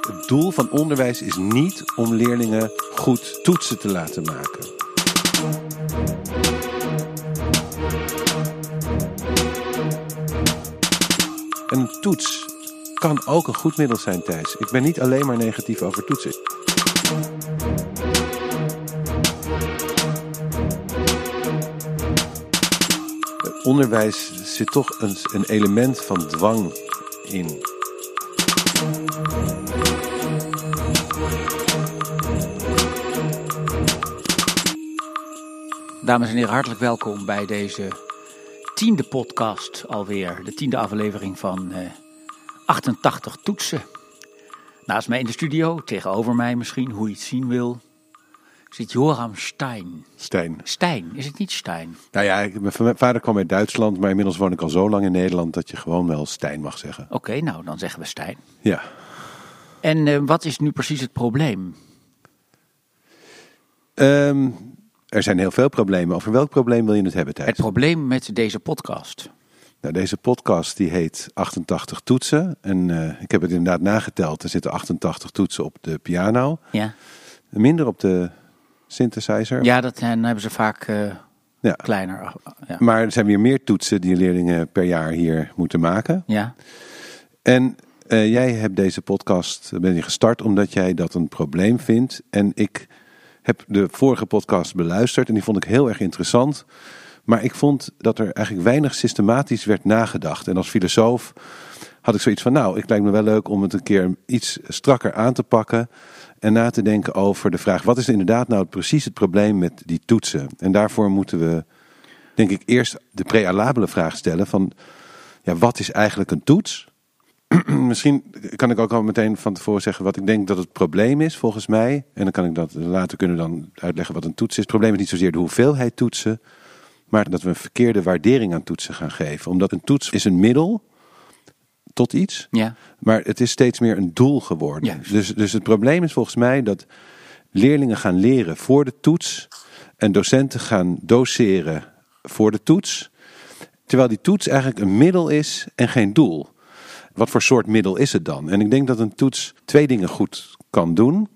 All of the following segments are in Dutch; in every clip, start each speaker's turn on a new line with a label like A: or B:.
A: Het doel van onderwijs is niet om leerlingen goed toetsen te laten maken. En een toets kan ook een goed middel zijn, Thijs. Ik ben niet alleen maar negatief over toetsen. Onderwijs zit toch een, een element van dwang in.
B: Dames en heren, hartelijk welkom bij deze tiende podcast alweer. De tiende aflevering van eh, 88 toetsen. Naast mij in de studio, tegenover mij misschien, hoe je het zien wil, zit Joram Stein.
A: Stijn.
B: Stijn, is het niet Stein?
A: Nou ja, ik- mijn vader kwam uit Duitsland, maar inmiddels woon ik al zo lang in Nederland dat je gewoon wel Stijn mag zeggen.
B: Oké, nou dan zeggen we Stijn.
A: Ja.
B: En eh, wat is nu precies het probleem?
A: Ehm, er zijn heel veel problemen. Over welk probleem wil je het hebben, Thijs?
B: Het probleem met deze podcast.
A: Nou, deze podcast die heet 88 toetsen. En eh, ik heb het inderdaad nageteld. Er zitten 88 toetsen op de piano.
B: Ja,
A: Minder op de synthesizer.
B: ja dat eh, dan hebben ze vaak eh,
A: Ja.
B: kleiner. Ja.
A: Maar er zijn weer meer toetsen die leerlingen per jaar hier moeten maken.
B: ja,
A: En eh, jij hebt deze podcast ben je gestart omdat jij dat een probleem vindt. En ik heb de vorige podcast beluisterd en die vond ik heel erg interessant. Maar ik vond dat er eigenlijk weinig systematisch werd nagedacht. En als filosoof had ik zoiets van, nou, het lijkt me wel leuk om het een keer iets strakker aan te pakken. En na te denken over de vraag, wat is inderdaad nou precies het probleem met die toetsen? En daarvoor moeten we, denk ik, eerst de prealabele vraag stellen van, ja, wat is eigenlijk een toets? Misschien kan ik ook al meteen van tevoren zeggen wat ik denk dat het probleem is, volgens mij. En dan kan ik dat later kunnen dan uitleggen wat een toets is. Het probleem is niet zozeer de hoeveelheid toetsen, maar dat we een verkeerde waardering aan toetsen gaan geven. Omdat een toets is een middel tot iets,
B: ja,
A: maar het is steeds meer een doel geworden.
B: Juist.
A: Dus, dus het probleem is volgens mij dat leerlingen gaan leren voor de toets en docenten gaan doseren voor de toets. Terwijl die toets eigenlijk een middel is en geen doel. Wat voor soort middel is het dan? En ik denk dat een toets twee dingen goed kan doen.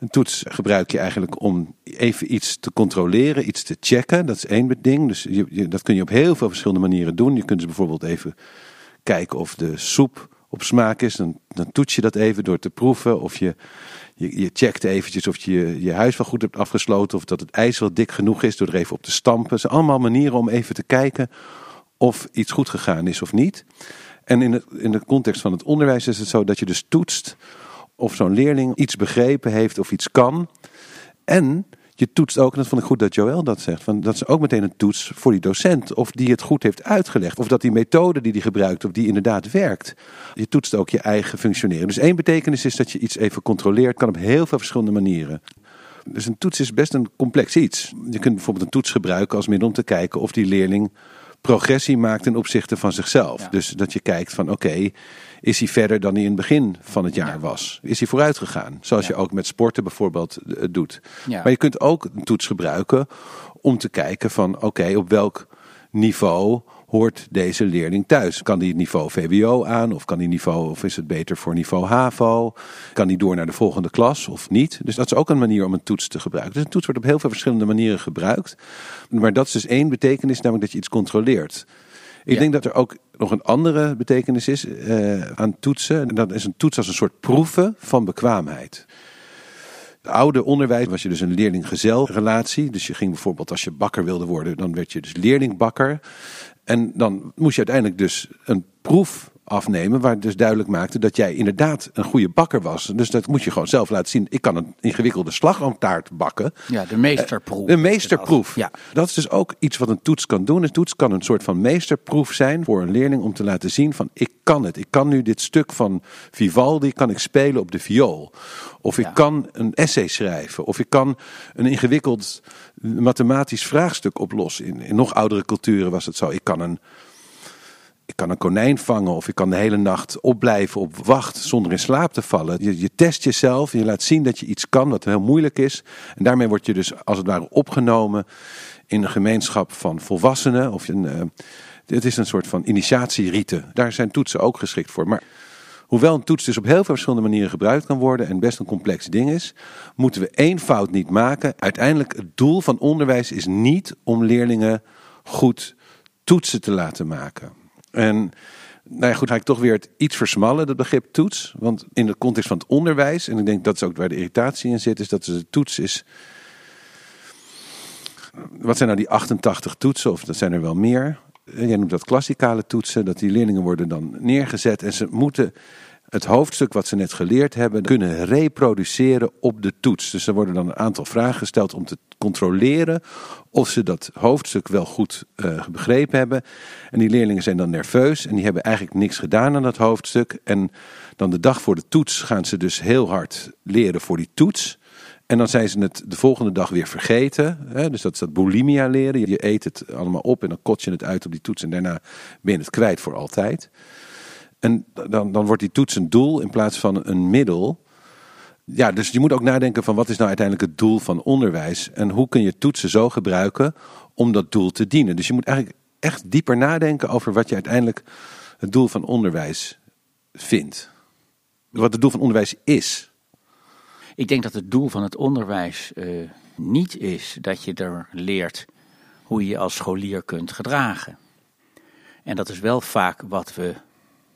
A: Een toets gebruik je eigenlijk om even iets te controleren, iets te checken. Dat is één ding. Dus je, je- dat kun je op heel veel verschillende manieren doen. Je kunt dus bijvoorbeeld even kijken of de soep op smaak is. Dan, toets je dat even door te proeven. Of je, je, checkt eventjes of je je- huis wel goed hebt afgesloten. Of dat het ijs wel dik genoeg is door er even op te stampen. Het zijn allemaal manieren om even te kijken of iets goed gegaan is of niet. En in, in de context van het onderwijs is het zo dat je dus toetst of zo'n leerling iets begrepen heeft of iets kan. En je toetst ook, en dat vond ik goed dat Joël dat zegt, van, dat is ook meteen een toets voor die docent. Of die het goed heeft uitgelegd. Of dat die methode die die gebruikt, of die inderdaad werkt. Je toetst ook je eigen functioneren. Dus één betekenis is dat je iets even controleert. Kan op heel veel verschillende manieren. Dus een toets is best een complex iets. Je kunt bijvoorbeeld een toets gebruiken als middel om te kijken of die leerling progressie maakt ten opzichte van zichzelf.
B: Ja.
A: Dus dat je kijkt van oké, is hij verder dan hij in het begin van het jaar was? Is hij vooruit gegaan? Zoals
B: Ja.
A: je ook met sporten bijvoorbeeld eh, doet.
B: Ja.
A: Maar je kunt ook een toets gebruiken om te kijken van oké, op welk niveau hoort deze leerling thuis? Kan die het niveau VWO aan of kan die niveau of is het beter voor niveau HAVO? Kan die door naar de volgende klas of niet? Dus dat is ook een manier om een toets te gebruiken. Dus een toets wordt op heel veel verschillende manieren gebruikt. Maar dat is dus één betekenis, namelijk dat je iets controleert. Ik
B: Ja.
A: denk dat er ook nog een andere betekenis is eh, aan toetsen. En dat is een toets als een soort proeven van bekwaamheid. Het oude onderwijs was je dus een leerling-gezel-relatie. Dus je ging bijvoorbeeld als je bakker wilde worden, dan werd je dus leerlingbakker. En dan moest je uiteindelijk dus een proef afnemen waar dus duidelijk maakte dat jij inderdaad een goede bakker was. Dus dat moet je gewoon zelf laten zien. Ik kan een ingewikkelde slagroomtaart bakken.
B: ja, de meesterproef.
A: De meesterproef.
B: Ja.
A: Dat is dus ook iets wat een toets kan doen. Een toets kan een soort van meesterproef zijn voor een leerling om te laten zien van ik kan het. Ik kan nu dit stuk van Vivaldi kan ik spelen op de viool. Of ik
B: Ja.
A: kan een essay schrijven. Of ik kan een ingewikkeld mathematisch vraagstuk oplossen. In, in nog oudere culturen was het zo. Ik kan een ik kan een konijn vangen of je kan de hele nacht opblijven op wacht zonder in slaap te vallen. Je, je test jezelf, je laat zien dat je iets kan wat heel moeilijk is. En daarmee word je dus als het ware opgenomen in een gemeenschap van volwassenen. Of een, uh, het is een soort van initiatierieten. Daar zijn toetsen ook geschikt voor. Maar hoewel een toets dus op heel veel verschillende manieren gebruikt kan worden en best een complex ding is, moeten we één fout niet maken. Uiteindelijk, het doel van onderwijs is niet om leerlingen goed toetsen te laten maken. En nou ja, goed, ga ik toch weer het iets versmallen, dat begrip toets. Want in de context van het onderwijs, en ik denk dat is ook waar de irritatie in zit, is dat de toets is. Wat zijn nou die 88 toetsen, of dat zijn er wel meer? Jij noemt dat klassikale toetsen, dat die leerlingen worden dan neergezet en ze moeten het hoofdstuk wat ze net geleerd hebben kunnen reproduceren op de toets. Dus er worden dan een aantal vragen gesteld om te controleren of ze dat hoofdstuk wel goed uh, begrepen hebben. En die leerlingen zijn dan nerveus en die hebben eigenlijk niks gedaan aan dat hoofdstuk. En dan de dag voor de toets gaan ze dus heel hard leren voor die toets. En dan zijn ze het de volgende dag weer vergeten. Hè? Dus dat is dat bulimia leren. Je eet het allemaal op en dan kot je het uit op die toets en daarna ben je het kwijt voor altijd. En dan, dan wordt die toets een doel in plaats van een middel. Ja, dus je moet ook nadenken van wat is nou uiteindelijk het doel van onderwijs en hoe kun je toetsen zo gebruiken om dat doel te dienen. Dus je moet eigenlijk echt dieper nadenken over wat je uiteindelijk het doel van onderwijs vindt. Wat het doel van onderwijs is.
B: Ik denk dat het doel van het onderwijs uh, niet is dat je er leert hoe je als scholier kunt gedragen. En dat is wel vaak wat we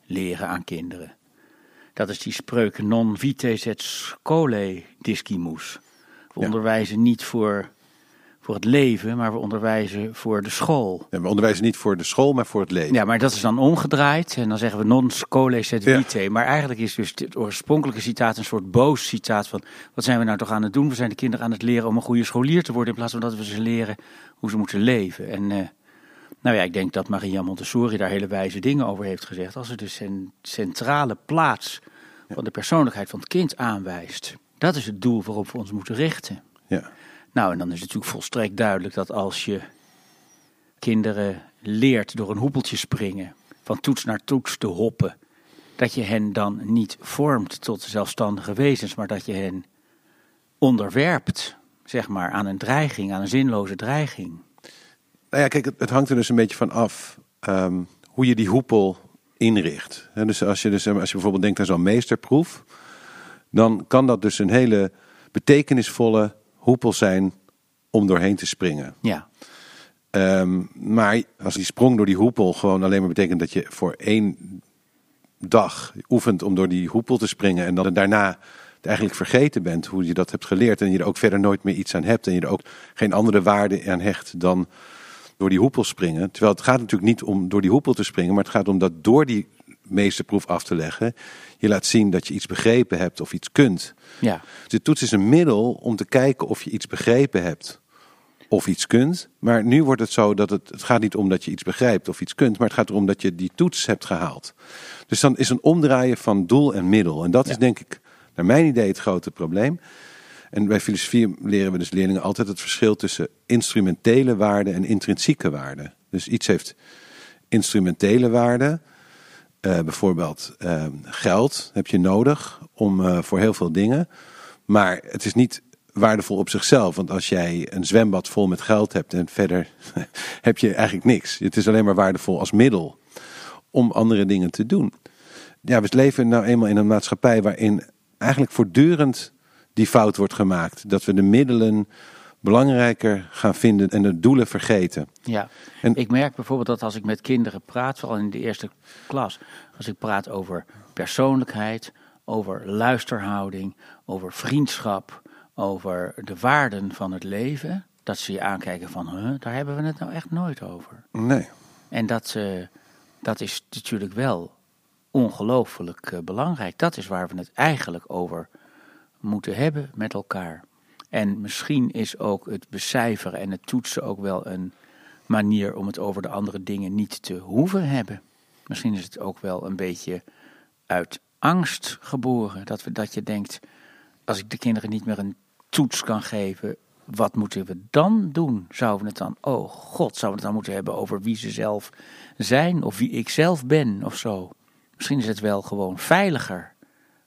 B: leren aan kinderen. Dat is die spreuk non vitae sed scholae discimus. We onderwijzen niet voor, voor het leven, maar we onderwijzen voor de school.
A: Ja, we onderwijzen niet voor de school, maar voor het leven.
B: Ja, maar dat is dan omgedraaid. En dan zeggen we non scholae sed vitae. Maar eigenlijk is dus het oorspronkelijke citaat een soort boos citaat van... wat zijn we nou toch aan het doen? We zijn de kinderen aan het leren om een goede scholier te worden... in plaats van dat we ze leren hoe ze moeten leven. En... Uh, nou ja, ik denk dat Maria Montessori daar hele wijze dingen over heeft gezegd. Als ze de centrale plaats van de persoonlijkheid van het kind aanwijst. Dat is het doel waarop we ons moeten richten.
A: Ja.
B: Nou, en dan is het natuurlijk volstrekt duidelijk dat als je kinderen leert door een hoepeltje springen, van toets naar toets te hoppen, dat je hen dan niet vormt tot zelfstandige wezens, maar dat je hen onderwerpt, zeg maar, aan een dreiging, aan een zinloze dreiging.
A: Nou ja, kijk, het, hangt er dus een beetje van af ehm, hoe je die hoepel inricht. dus als je, dus, als je bijvoorbeeld denkt aan zo'n meesterproef, dan kan dat dus een hele betekenisvolle hoepel zijn om doorheen te springen.
B: Ja.
A: Um, maar als die sprong door die hoepel gewoon alleen maar betekent dat je voor één dag oefent om door die hoepel te springen en dan daarna eigenlijk vergeten bent hoe je dat hebt geleerd en je er ook verder nooit meer iets aan hebt en je er ook geen andere waarde aan hecht dan door die hoepel springen. Terwijl het gaat natuurlijk niet om door die hoepel te springen, maar het gaat om dat door die meesterproef af te leggen, je laat zien dat je iets begrepen hebt of iets kunt.
B: Ja.
A: Dus de toets is een middel om te kijken of je iets begrepen hebt of iets kunt. Maar nu wordt het zo dat het, het gaat niet om dat je iets begrijpt of iets kunt, maar het gaat erom dat je die toets hebt gehaald. Dus dan is een omdraaien van doel en middel. En dat is denk ik, naar mijn idee, het grote probleem. En bij filosofie leren we dus leerlingen altijd het verschil tussen instrumentele waarde en intrinsieke waarde. Dus iets heeft instrumentele waarde. Uh, bijvoorbeeld uh, geld heb je nodig om, uh, voor heel veel dingen. Maar het is niet waardevol op zichzelf. Want als jij een zwembad vol met geld hebt en verder heb je eigenlijk niks. Het is alleen maar waardevol als middel om andere dingen te doen. Ja, we leven nou eenmaal in een maatschappij waarin eigenlijk voortdurend die fout wordt gemaakt. Dat we de middelen belangrijker gaan vinden en de doelen vergeten.
B: Ja, en, ik merk bijvoorbeeld dat als ik met kinderen praat, vooral in de eerste klas, als ik praat over persoonlijkheid, over luisterhouding, over vriendschap, over de waarden van het leven, dat ze je aankijken van, huh, daar hebben we het nou echt nooit over.
A: Nee.
B: En dat, uh, dat is natuurlijk wel ongelooflijk uh, belangrijk. Dat is waar we het eigenlijk over moeten hebben met elkaar. En misschien is ook het becijferen en het toetsen ook wel een manier om het over de andere dingen niet te hoeven hebben. Misschien is het ook wel een beetje uit angst geboren. Dat, we, dat je denkt, als ik de kinderen niet meer een toets kan geven, wat moeten we dan doen? Zouden we het dan, oh god, zouden we het dan moeten hebben over wie ze zelf zijn of wie ik zelf ben of zo? Misschien is het wel gewoon veiliger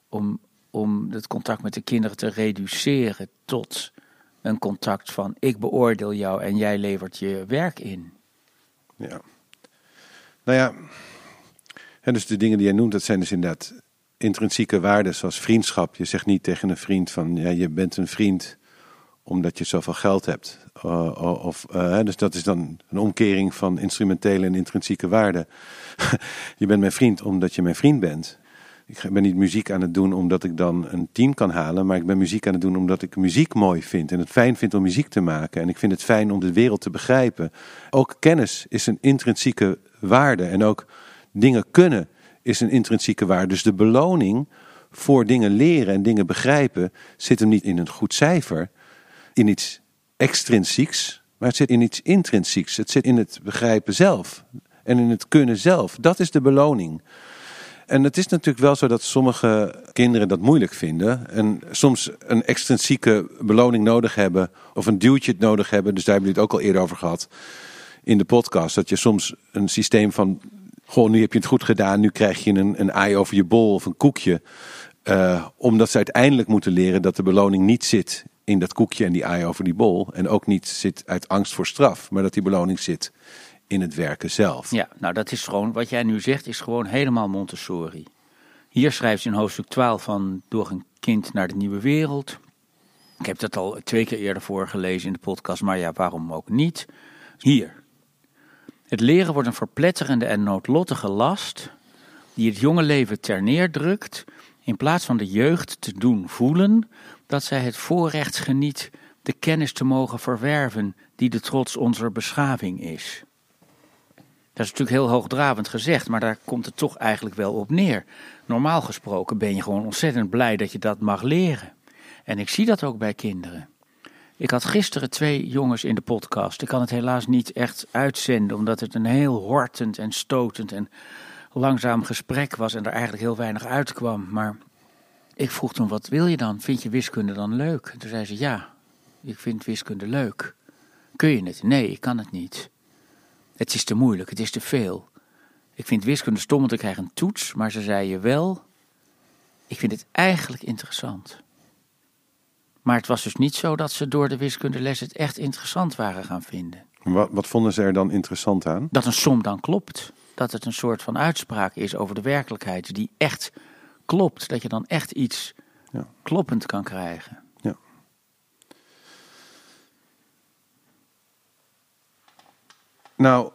B: om, om het contact met de kinderen te reduceren tot een contact van ik beoordeel jou en jij levert je werk in.
A: Ja. Nou ja, en dus de dingen die jij noemt, dat zijn dus inderdaad intrinsieke waarden zoals vriendschap. Je zegt niet tegen een vriend van ja, je bent een vriend omdat je zoveel geld hebt. Of, uh, dus dat is dan een omkering van instrumentele en intrinsieke waarden. je bent mijn vriend omdat je mijn vriend bent. Ik ben niet muziek aan het doen omdat ik dan een team kan halen, maar ik ben muziek aan het doen omdat ik muziek mooi vind en het fijn vind om muziek te maken. En ik vind het fijn om de wereld te begrijpen. Ook kennis is een intrinsieke waarde en ook dingen kunnen is een intrinsieke waarde. Dus de beloning voor dingen leren en dingen begrijpen zit hem niet in een goed cijfer, in iets extrinsieks, maar het zit in iets intrinsieks. Het zit in het begrijpen zelf en in het kunnen zelf. Dat is de beloning. En het is natuurlijk wel zo dat sommige kinderen dat moeilijk vinden. En soms een extrinsieke beloning nodig hebben. Of een duwtje nodig hebben. Dus daar hebben we het ook al eerder over gehad in de podcast. Dat je soms een systeem van. Goh, nu heb je het goed gedaan. Nu krijg je een, een ei over je bol of een koekje. Uh, omdat ze uiteindelijk moeten leren dat de beloning niet zit in dat koekje en die ei over die bol. En ook niet zit uit angst voor straf. Maar dat die beloning zit in het werken zelf.
B: Ja, nou dat is gewoon, wat jij nu zegt, is gewoon helemaal Montessori. Hier schrijft ze in hoofdstuk 12 van Door een kind naar de nieuwe wereld. Ik heb dat al twee keer eerder voorgelezen in de podcast, maar ja, waarom ook niet? Hier. Het leren wordt een verpletterende en noodlottige last die het jonge leven ter neerdrukt, in plaats van de jeugd te doen voelen dat zij het voorrecht geniet de kennis te mogen verwerven die de trots onze beschaving is. Dat is natuurlijk heel hoogdravend gezegd, maar daar komt het toch eigenlijk wel op neer. Normaal gesproken ben je gewoon ontzettend blij dat je dat mag leren. En ik zie dat ook bij kinderen. Ik had gisteren twee jongens in de podcast. Ik kan het helaas niet echt uitzenden, omdat het een heel hortend en stotend en langzaam gesprek was en er eigenlijk heel weinig uitkwam. Maar ik vroeg toen, wat wil je dan? Vind je wiskunde dan leuk? En toen zei ze, ja, ik vind wiskunde leuk. Kun je het? Nee, ik kan het niet. Het is te moeilijk, het is te veel. Ik vind wiskunde stom, want ik krijg een toets, maar ze zei je wel, ik vind het eigenlijk interessant. Maar het was dus niet zo dat ze door de wiskundeles het echt interessant waren gaan vinden.
A: Wat, wat vonden ze er dan interessant aan?
B: Dat een som dan klopt. Dat het een soort van uitspraak is over de werkelijkheid die echt klopt. Dat je dan echt iets ja. kloppend kan krijgen.
A: Nou,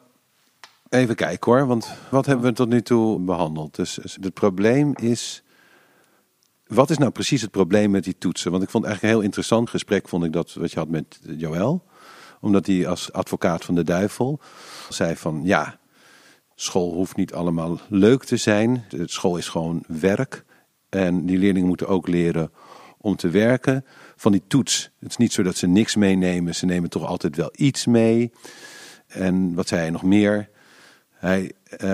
A: even kijken hoor, want wat hebben we tot nu toe behandeld? Dus, dus het probleem is, wat is nou precies het probleem met die toetsen? Want ik vond eigenlijk een heel interessant gesprek, vond ik dat wat je had met Joël. Omdat hij als advocaat van de duivel zei van, ja, school hoeft niet allemaal leuk te zijn. School is gewoon werk. En die leerlingen moeten ook leren om te werken. Van die toets, het is niet zo dat ze niks meenemen, ze nemen toch altijd wel iets mee. En wat zei hij nog meer? Hij, uh,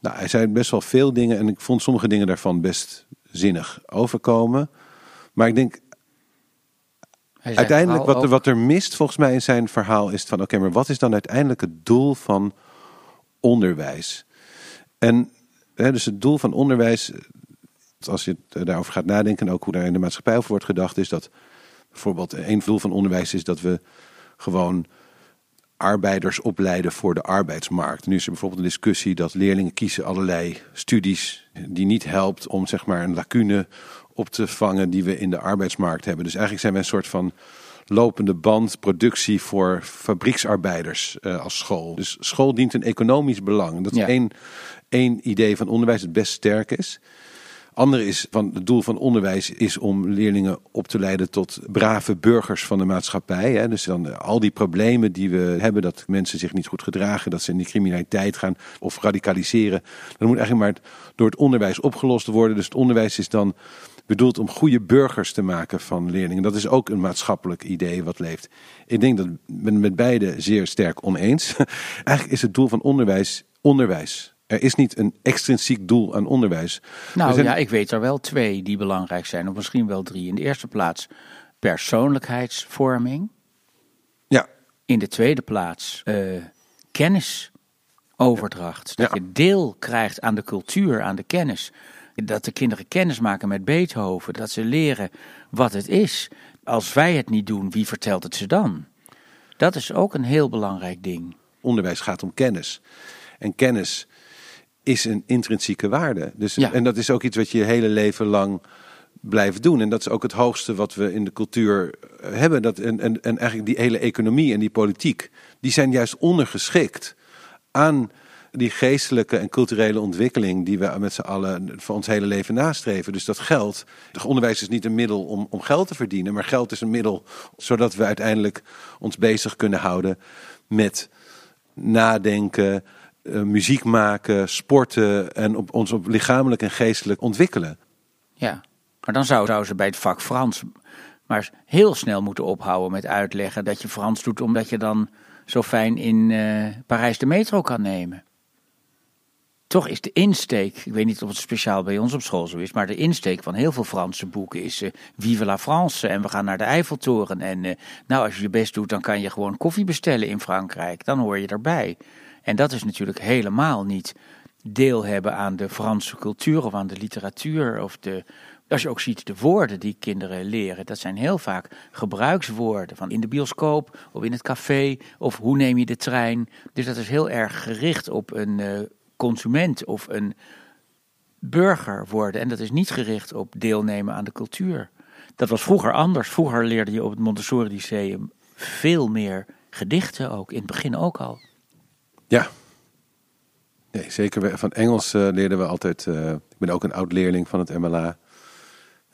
A: nou, hij zei best wel veel dingen en ik vond sommige dingen daarvan best zinnig overkomen. Maar ik denk, uiteindelijk wat er, wat er mist volgens mij in zijn verhaal is van oké, maar wat is dan uiteindelijk het doel van onderwijs? En hè, dus het doel van onderwijs, als je daarover gaat nadenken en ook hoe daar in de maatschappij over wordt gedacht, is dat bijvoorbeeld een doel van onderwijs is dat we gewoon arbeiders opleiden voor de arbeidsmarkt. Nu is er bijvoorbeeld een discussie dat leerlingen kiezen allerlei studies die niet helpt om zeg maar een lacune op te vangen die we in de arbeidsmarkt hebben. Dus eigenlijk zijn we een soort van lopende band productie voor fabrieksarbeiders uh, als school. Dus school dient een economisch belang. Dat is één, één idee van onderwijs dat best sterk is. Andere is van het doel van onderwijs is om leerlingen op te leiden tot brave burgers van de maatschappij. Hè. Dus dan al die problemen die we hebben, dat mensen zich niet goed gedragen, dat ze in de criminaliteit gaan of radicaliseren. Dat moet eigenlijk maar door het onderwijs opgelost worden. Dus het onderwijs is dan bedoeld om goede burgers te maken van leerlingen. Dat is ook een maatschappelijk idee wat leeft. Ik denk dat ik met beide zeer sterk oneens. Eigenlijk is het doel van onderwijs onderwijs. Er is niet een extrinsiek doel aan onderwijs.
B: Nou ja, ik weet er wel twee die belangrijk zijn, of misschien wel drie. In de eerste plaats persoonlijkheidsvorming. In de tweede plaats uh, kennisoverdracht. Dat je deel krijgt aan de cultuur, aan de kennis. Dat de kinderen kennis maken met Beethoven. Dat ze leren wat het is. Als wij het niet doen, wie vertelt het ze dan? Dat is ook een heel belangrijk ding.
A: Onderwijs gaat om kennis. En kennis is een intrinsieke waarde. Dus, En dat is ook iets wat je je hele leven lang blijft doen. En dat is ook het hoogste wat we in de cultuur eh, hebben. Dat, en, en, en eigenlijk die hele economie en die politiek, die zijn juist ondergeschikt aan die geestelijke en culturele ontwikkeling die we met z'n allen voor ons hele leven nastreven. Dus dat geld, het onderwijs is niet een middel om, om geld te verdienen, maar geld is een middel zodat we uiteindelijk ons bezig kunnen houden met nadenken, uh, muziek maken, sporten en op, ons op lichamelijk en geestelijk ontwikkelen.
B: Ja, maar dan zou, zou ze bij het vak Frans maar heel snel moeten ophouden met uitleggen dat je Frans doet omdat je dan zo fijn in uh, Parijs de metro kan nemen. Toch is de insteek, ik weet niet of het speciaal bij ons op school zo is, maar de insteek van heel veel Franse boeken is uh, Vive la France en we gaan naar de Eiffeltoren. En nou, als je je best doet, dan kan je gewoon koffie bestellen in Frankrijk. Dan hoor je erbij. En dat is natuurlijk helemaal niet deel hebben aan de Franse cultuur of aan de literatuur. Of de, als je ook ziet de woorden die kinderen leren, dat zijn heel vaak gebruikswoorden. Van in de bioscoop of in het café of hoe neem je de trein. Dus dat is heel erg gericht op een uh, consument of een burger worden. En dat is niet gericht op deelnemen aan de cultuur. Dat was vroeger anders. Vroeger leerde je op het Montessori Lyceum veel meer gedichten ook, in het begin ook al.
A: Ja. Nee, zeker. Van Engels uh, leerden we altijd. Uh, ik ben ook een oud leerling van het MLA.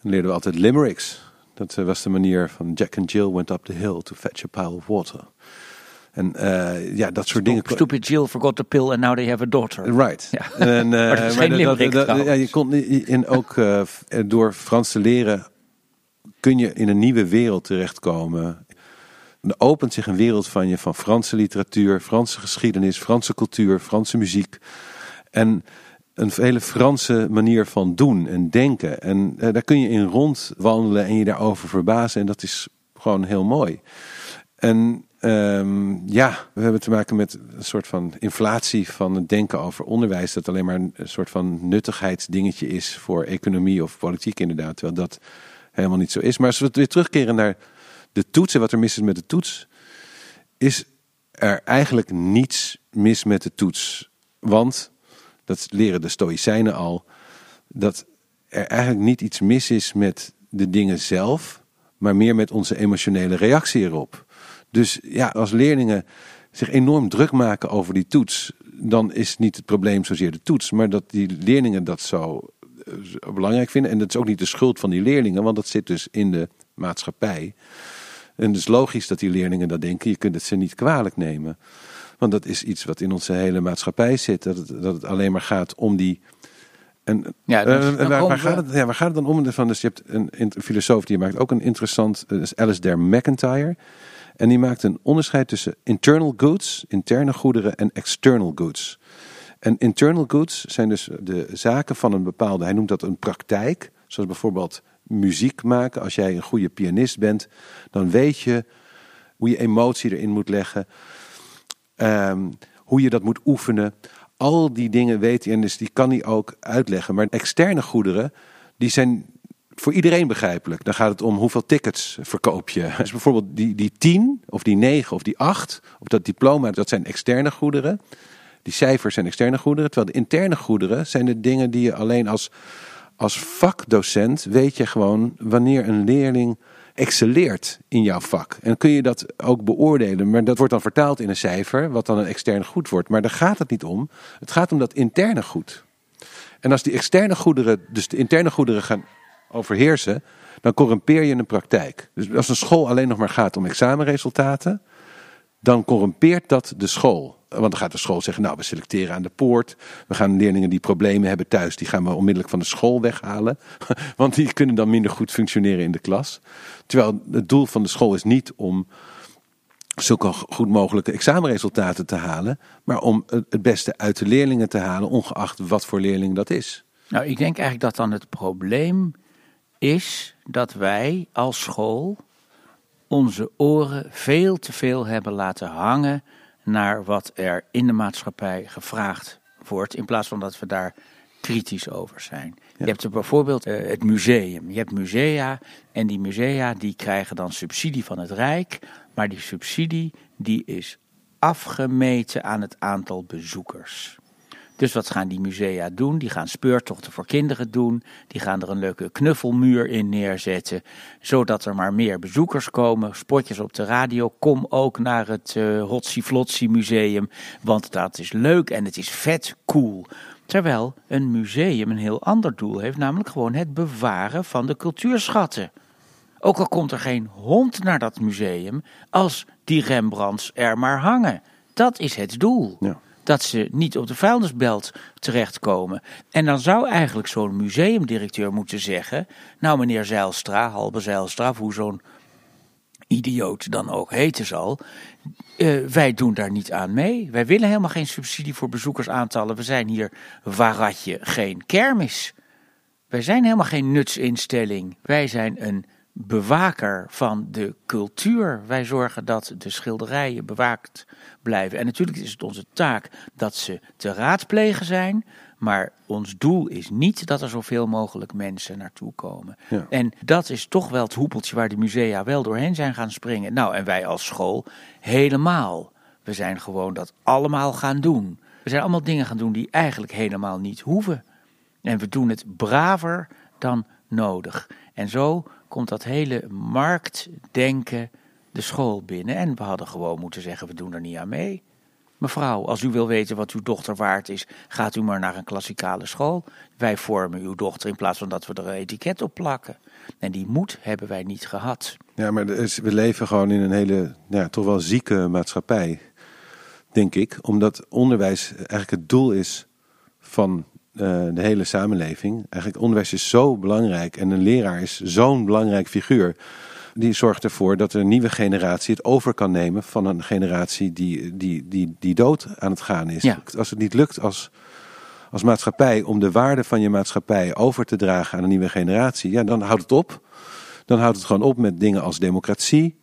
A: Dan leerden we altijd limericks. Dat uh, was de manier van Jack and Jill went up the hill to fetch a pile of water. En ja, dat soort dingen.
B: Stupid Jill forgot the pill and now they have a daughter.
A: Right.
B: Ja. En, maar dat is geen limerick dat,
A: ja, je kon in ook door Frans te leren kun je in een nieuwe wereld terechtkomen er opent zich een wereld van je van Franse literatuur, Franse geschiedenis, Franse cultuur, Franse muziek. En een hele Franse manier van doen en denken. En eh, daar kun je in rondwandelen en je daarover verbazen. En dat is gewoon heel mooi. En um, ja, we hebben te maken met een soort van inflatie van het denken over onderwijs. Dat alleen maar een soort van nuttigheidsdingetje is voor economie of politiek inderdaad. Terwijl dat helemaal niet zo is. Maar als we weer terugkeren naar de toets en wat er mis is met de toets, is er eigenlijk niets mis met de toets. Want, dat leren de Stoïcijnen al, dat er eigenlijk niet iets mis is met de dingen zelf, maar meer met onze emotionele reactie erop. Dus ja, als leerlingen zich enorm druk maken over die toets, dan is niet het probleem zozeer de toets, maar dat die leerlingen dat zo eh, belangrijk vinden. En dat is ook niet de schuld van die leerlingen, want dat zit dus in de maatschappij. En het is logisch dat die leerlingen dat denken. Je kunt het ze niet kwalijk nemen. Want dat is iets wat in onze hele maatschappij zit. Dat het, dat het alleen maar gaat om die. En, ja, dus uh, waar, gaat het, ja, waar gaat het dan om? Van, dus je hebt een, een filosoof die maakt ook een interessant. Dat is Alistair McIntyre. En die maakt een onderscheid tussen internal goods, interne goederen, en external goods. En internal goods zijn dus de zaken van een bepaalde, hij noemt dat een praktijk. Zoals bijvoorbeeld muziek maken. Als jij een goede pianist bent, dan weet je hoe je emotie erin moet leggen. Ehm, hoe je dat moet oefenen. Al die dingen weet hij en dus die kan hij ook uitleggen. Maar externe goederen, die zijn voor iedereen begrijpelijk. Dan gaat het om hoeveel tickets verkoop je. Dus bijvoorbeeld die, die 10 of die 9 of die 8 of dat diploma, dat zijn externe goederen. Die cijfers zijn externe goederen. Terwijl de interne goederen zijn de dingen die je alleen als als vakdocent weet je gewoon wanneer een leerling excelleert in jouw vak. En kun je dat ook beoordelen. Maar dat wordt dan vertaald in een cijfer, wat dan een externe goed wordt. Maar daar gaat het niet om. Het gaat om dat interne goed. En als die externe goederen, dus de interne goederen gaan overheersen, dan corrumpeer je een praktijk. Dus als een school alleen nog maar gaat om examenresultaten, dan corrumpeert dat de school. Want dan gaat de school zeggen, nou we selecteren aan de poort. We gaan leerlingen die problemen hebben thuis, die gaan we onmiddellijk van de school weghalen. Want die kunnen dan minder goed functioneren in de klas. Terwijl het doel van de school is niet om zulke goed mogelijke examenresultaten te halen. Maar om het beste uit de leerlingen te halen, ongeacht wat voor leerling dat is.
B: Nou, ik denk eigenlijk dat dan het probleem is dat wij als school onze oren veel te veel hebben laten hangen naar wat er in de maatschappij gevraagd wordt, in plaats van dat we daar kritisch over zijn. Je hebt er bijvoorbeeld uh, het museum. Je hebt musea en die musea die krijgen dan subsidie van het Rijk, maar die subsidie die is afgemeten aan het aantal bezoekers. Dus wat gaan die musea doen? Die gaan speurtochten voor kinderen doen. Die gaan er een leuke knuffelmuur in neerzetten. Zodat er maar meer bezoekers komen. Spotjes op de radio. Kom ook naar het uh, Hotsi Flotsi Museum. Want dat is leuk en het is vet cool. Terwijl een museum een heel ander doel heeft. Namelijk gewoon het bewaren van de cultuurschatten. Ook al komt er geen hond naar dat museum. Als die Rembrandts er maar hangen. Dat is het doel. Ja dat ze niet op de vuilnisbelt terechtkomen. En dan zou eigenlijk zo'n museumdirecteur moeten zeggen: Nou, meneer Zeilstra, Halbe Zeilstra, hoe zo'n idioot dan ook heten zal. Uh, wij doen daar niet aan mee. Wij willen helemaal geen subsidie voor bezoekersaantallen. We zijn hier waratje, geen kermis. Wij zijn helemaal geen nutsinstelling. Wij zijn een bewaker van de cultuur. Wij zorgen dat de schilderijen bewaakt blijven. En natuurlijk is het onze taak dat ze te raadplegen zijn. Maar ons doel is niet dat er zoveel mogelijk mensen naartoe komen. En dat is toch wel het hoepeltje waar de musea wel doorheen zijn gaan springen. Nou, en wij als school helemaal. We zijn gewoon dat allemaal gaan doen. We zijn allemaal dingen gaan doen die eigenlijk helemaal niet hoeven. En we doen het braver dan nodig. En zo komt dat hele marktdenken de school binnen. En we hadden gewoon moeten zeggen, we doen er niet aan mee. Mevrouw, als u wil weten wat uw dochter waard is, gaat u maar naar een klassikale school. Wij vormen uw dochter in plaats van dat we er een etiket op plakken. En die moed hebben wij niet gehad.
A: Ja, maar we leven gewoon in een hele, ja, toch wel zieke maatschappij, denk ik. Omdat onderwijs eigenlijk het doel is van eh, de hele samenleving. Eigenlijk onderwijs is zo belangrijk en een leraar is zo'n belangrijk figuur. Die zorgt ervoor dat een nieuwe generatie het over kan nemen van een generatie die, die, die, die dood aan het gaan is. Als het niet lukt als, als maatschappij om de waarde van je maatschappij over te dragen aan een nieuwe generatie, ja, dan houdt het op. Dan houdt het gewoon op met dingen als democratie.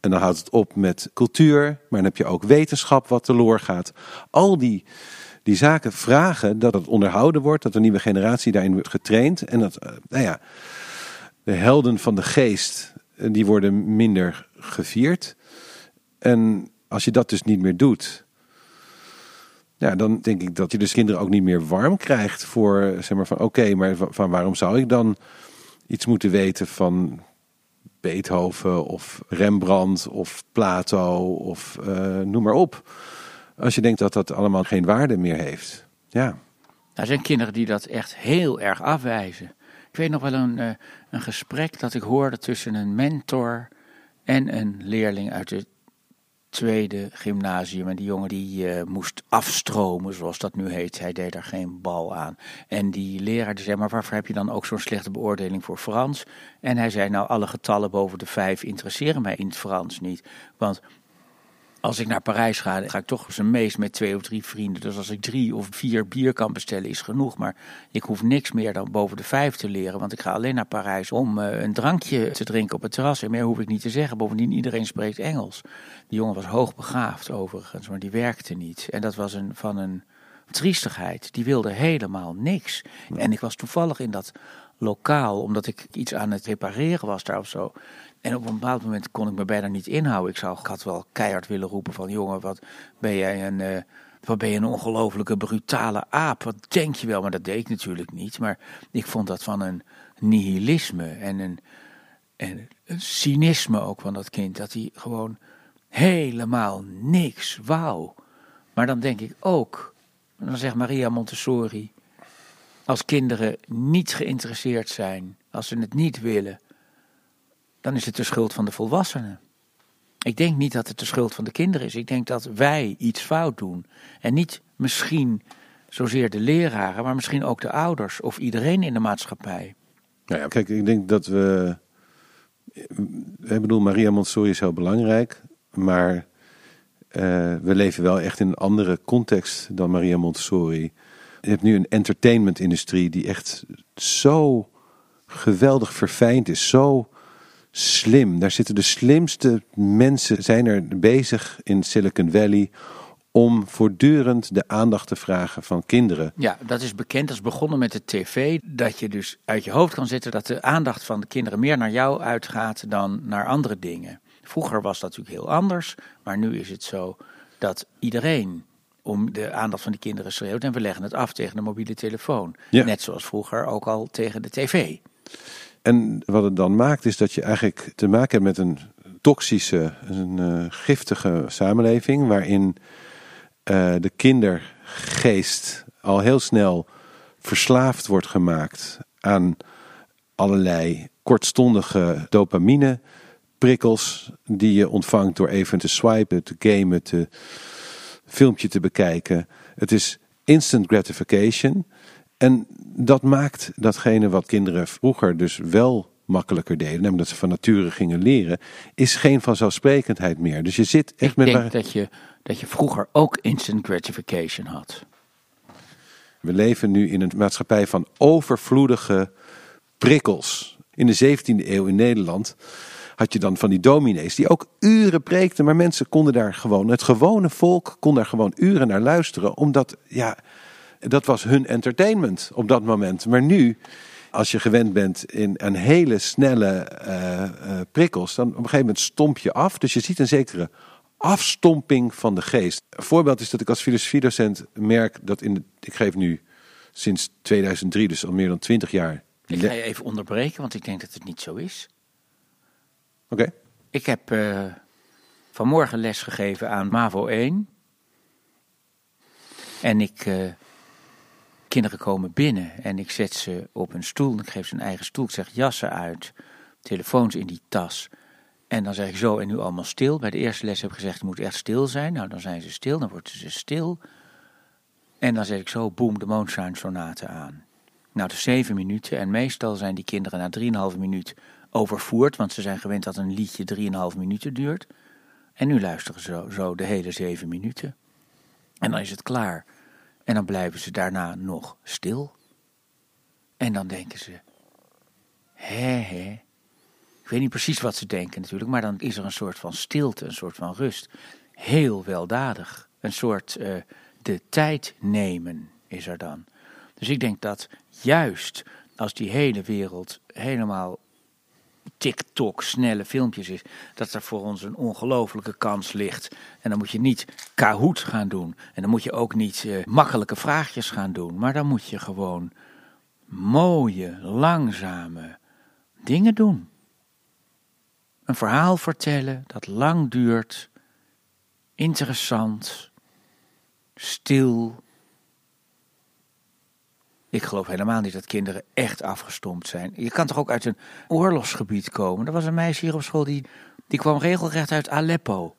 A: En dan houdt het op met cultuur. Maar dan heb je ook wetenschap wat teloor gaat. Al die die zaken vragen dat het onderhouden wordt, dat een nieuwe generatie daarin wordt getraind. En dat, eh, nou ja, de helden van de geest, eh, die worden minder gevierd. En als je dat dus niet meer doet, ja, dan denk ik dat je dus kinderen ook niet meer warm krijgt voor, zeg maar, van oké, maar van waarom zou ik dan iets moeten weten van Beethoven of Rembrandt of Plato of noem maar op. Als je denkt dat dat allemaal geen waarde meer heeft. Ja.
B: Er zijn kinderen die dat echt heel erg afwijzen. Ik weet nog wel een, uh, een gesprek dat ik hoorde tussen een mentor en een leerling uit het tweede gymnasium. En die jongen die uh, moest afstromen, zoals dat nu heet. Hij deed daar geen bal aan. En die leraar die zei, maar waarvoor heb je dan ook zo'n slechte beoordeling voor Frans? En hij zei, nou alle getallen boven de vijf interesseren mij in het Frans niet. Want als ik naar Parijs ga, ga ik toch zijn meest met twee of drie vrienden. Dus als ik drie of vier bier kan bestellen, is genoeg. Maar ik hoef niks meer dan boven de vijf te leren. Want ik ga alleen naar Parijs om uh, een drankje te drinken op het terras. En meer hoef ik niet te zeggen. Bovendien, iedereen spreekt Engels. Die jongen was hoogbegaafd overigens, maar die werkte niet. En dat was een, van een triestigheid. Die wilde helemaal niks. En ik was toevallig in dat lokaal, omdat ik iets aan het repareren was daar of zo. En op een bepaald moment kon ik me bijna niet inhouden. Ik, zou, ik had wel keihard willen roepen van... jongen, wat ben jij een, je een ongelofelijke brutale aap. Wat denk je wel? Maar dat deed natuurlijk niet. Maar ik vond dat van een nihilisme en een, en een cynisme ook van dat kind. Dat hij gewoon helemaal niks wou. Maar dan denk ik ook... Dan zegt Maria Montessori... Als kinderen niet geïnteresseerd zijn, als ze het niet willen, dan is het de schuld van de volwassenen. Ik denk niet dat het de schuld van de kinderen is. Ik denk dat wij iets fout doen. En niet misschien zozeer de leraren, maar misschien ook de ouders of iedereen in de maatschappij.
A: Nou ja, kijk, ik denk dat we. Ik bedoel, Maria Montessori is heel belangrijk, maar uh, we leven wel echt in een andere context dan Maria Montessori. Je hebt nu een entertainment-industrie die echt zo geweldig verfijnd is, zo slim. Daar zitten de slimste mensen zijn er bezig in Silicon Valley om voortdurend de aandacht te vragen van kinderen.
B: Ja, dat is bekend. Dat is begonnen met de tv. Dat je dus uit je hoofd kan zetten dat de aandacht van de kinderen meer naar jou uitgaat dan naar andere dingen. Vroeger was dat natuurlijk heel anders, maar nu is het zo dat iedereen om de aandacht van die kinderen schreeuwt en we leggen het af tegen de mobiele telefoon.
A: Ja.
B: Net zoals vroeger ook al tegen de tv.
A: En wat het dan maakt is dat je eigenlijk te maken hebt met een toxische, een eh, giftige samenleving waarin eh, de kindergeest al heel snel verslaafd wordt gemaakt aan allerlei kortstondige dopamine prikkels die je ontvangt door even te swipen, te gamen, te filmpje te bekijken. Het is instant gratification. En dat maakt datgene wat kinderen vroeger dus wel makkelijker deden, namelijk dat ze van nature gingen leren, is geen vanzelfsprekendheid meer. Dus je zit echt
B: Ik
A: met.
B: denk dat je, dat je vroeger ook instant gratification had.
A: We leven nu in een maatschappij van overvloedige prikkels. In de 17e eeuw in Nederland had je dan van die dominees die ook uren preekten, maar mensen konden daar gewoon, het gewone volk kon daar gewoon uren naar luisteren, omdat ja, dat was hun entertainment op dat moment. Maar nu, als je gewend bent in een hele snelle eh, eh, prikkels, dan op een gegeven moment stomp je af. Dus je ziet een zekere afstomping van de geest. Een voorbeeld is dat ik als filosofiedocent merk dat in de, ik geef nu sinds 2003, dus al meer dan 20 jaar.
B: Ik ga je even onderbreken, want ik denk dat het niet zo is.
A: Oké.
B: Ik heb eh, vanmorgen les gegeven aan MAVO 1. En ik, kinderen komen binnen en ik zet ze op een stoel. Ik geef ze een eigen stoel. Ik zeg jassen uit, telefoons in die tas. En dan zeg ik zo en nu allemaal stil. Bij de eerste les heb ik gezegd, je moet echt stil zijn. Nou, dan zijn ze stil, dan worden ze stil. En dan zet ik zo, boem, de Moonshine Sonate aan. Nou, de zeven minuten. En meestal zijn die kinderen na drieënhalve minuut overvoerd. Want ze zijn gewend dat een liedje drieënhalve minuten duurt. En nu luisteren ze zo, zo de hele zeven minuten. En dan is het klaar. En dan blijven ze daarna nog stil. En dan denken ze, hè hè. Ik weet niet precies wat ze denken natuurlijk, maar dan is er een soort van stilte, een soort van rust. Heel weldadig. Een soort eh, de tijd nemen is er dan. Dus ik denk dat juist als die hele wereld helemaal TikTok, snelle filmpjes is, dat er voor ons een ongelofelijke kans ligt. En dan moet je niet Kahoot gaan doen. En dan moet je ook niet eh, makkelijke vraagjes gaan doen. Maar dan moet je gewoon mooie, langzame dingen doen. Een verhaal vertellen dat lang duurt, interessant, stil. Ik geloof helemaal niet dat kinderen echt afgestompt zijn. Je kan toch ook uit een oorlogsgebied komen? Er was een meisje hier op school die, die kwam regelrecht uit Aleppo.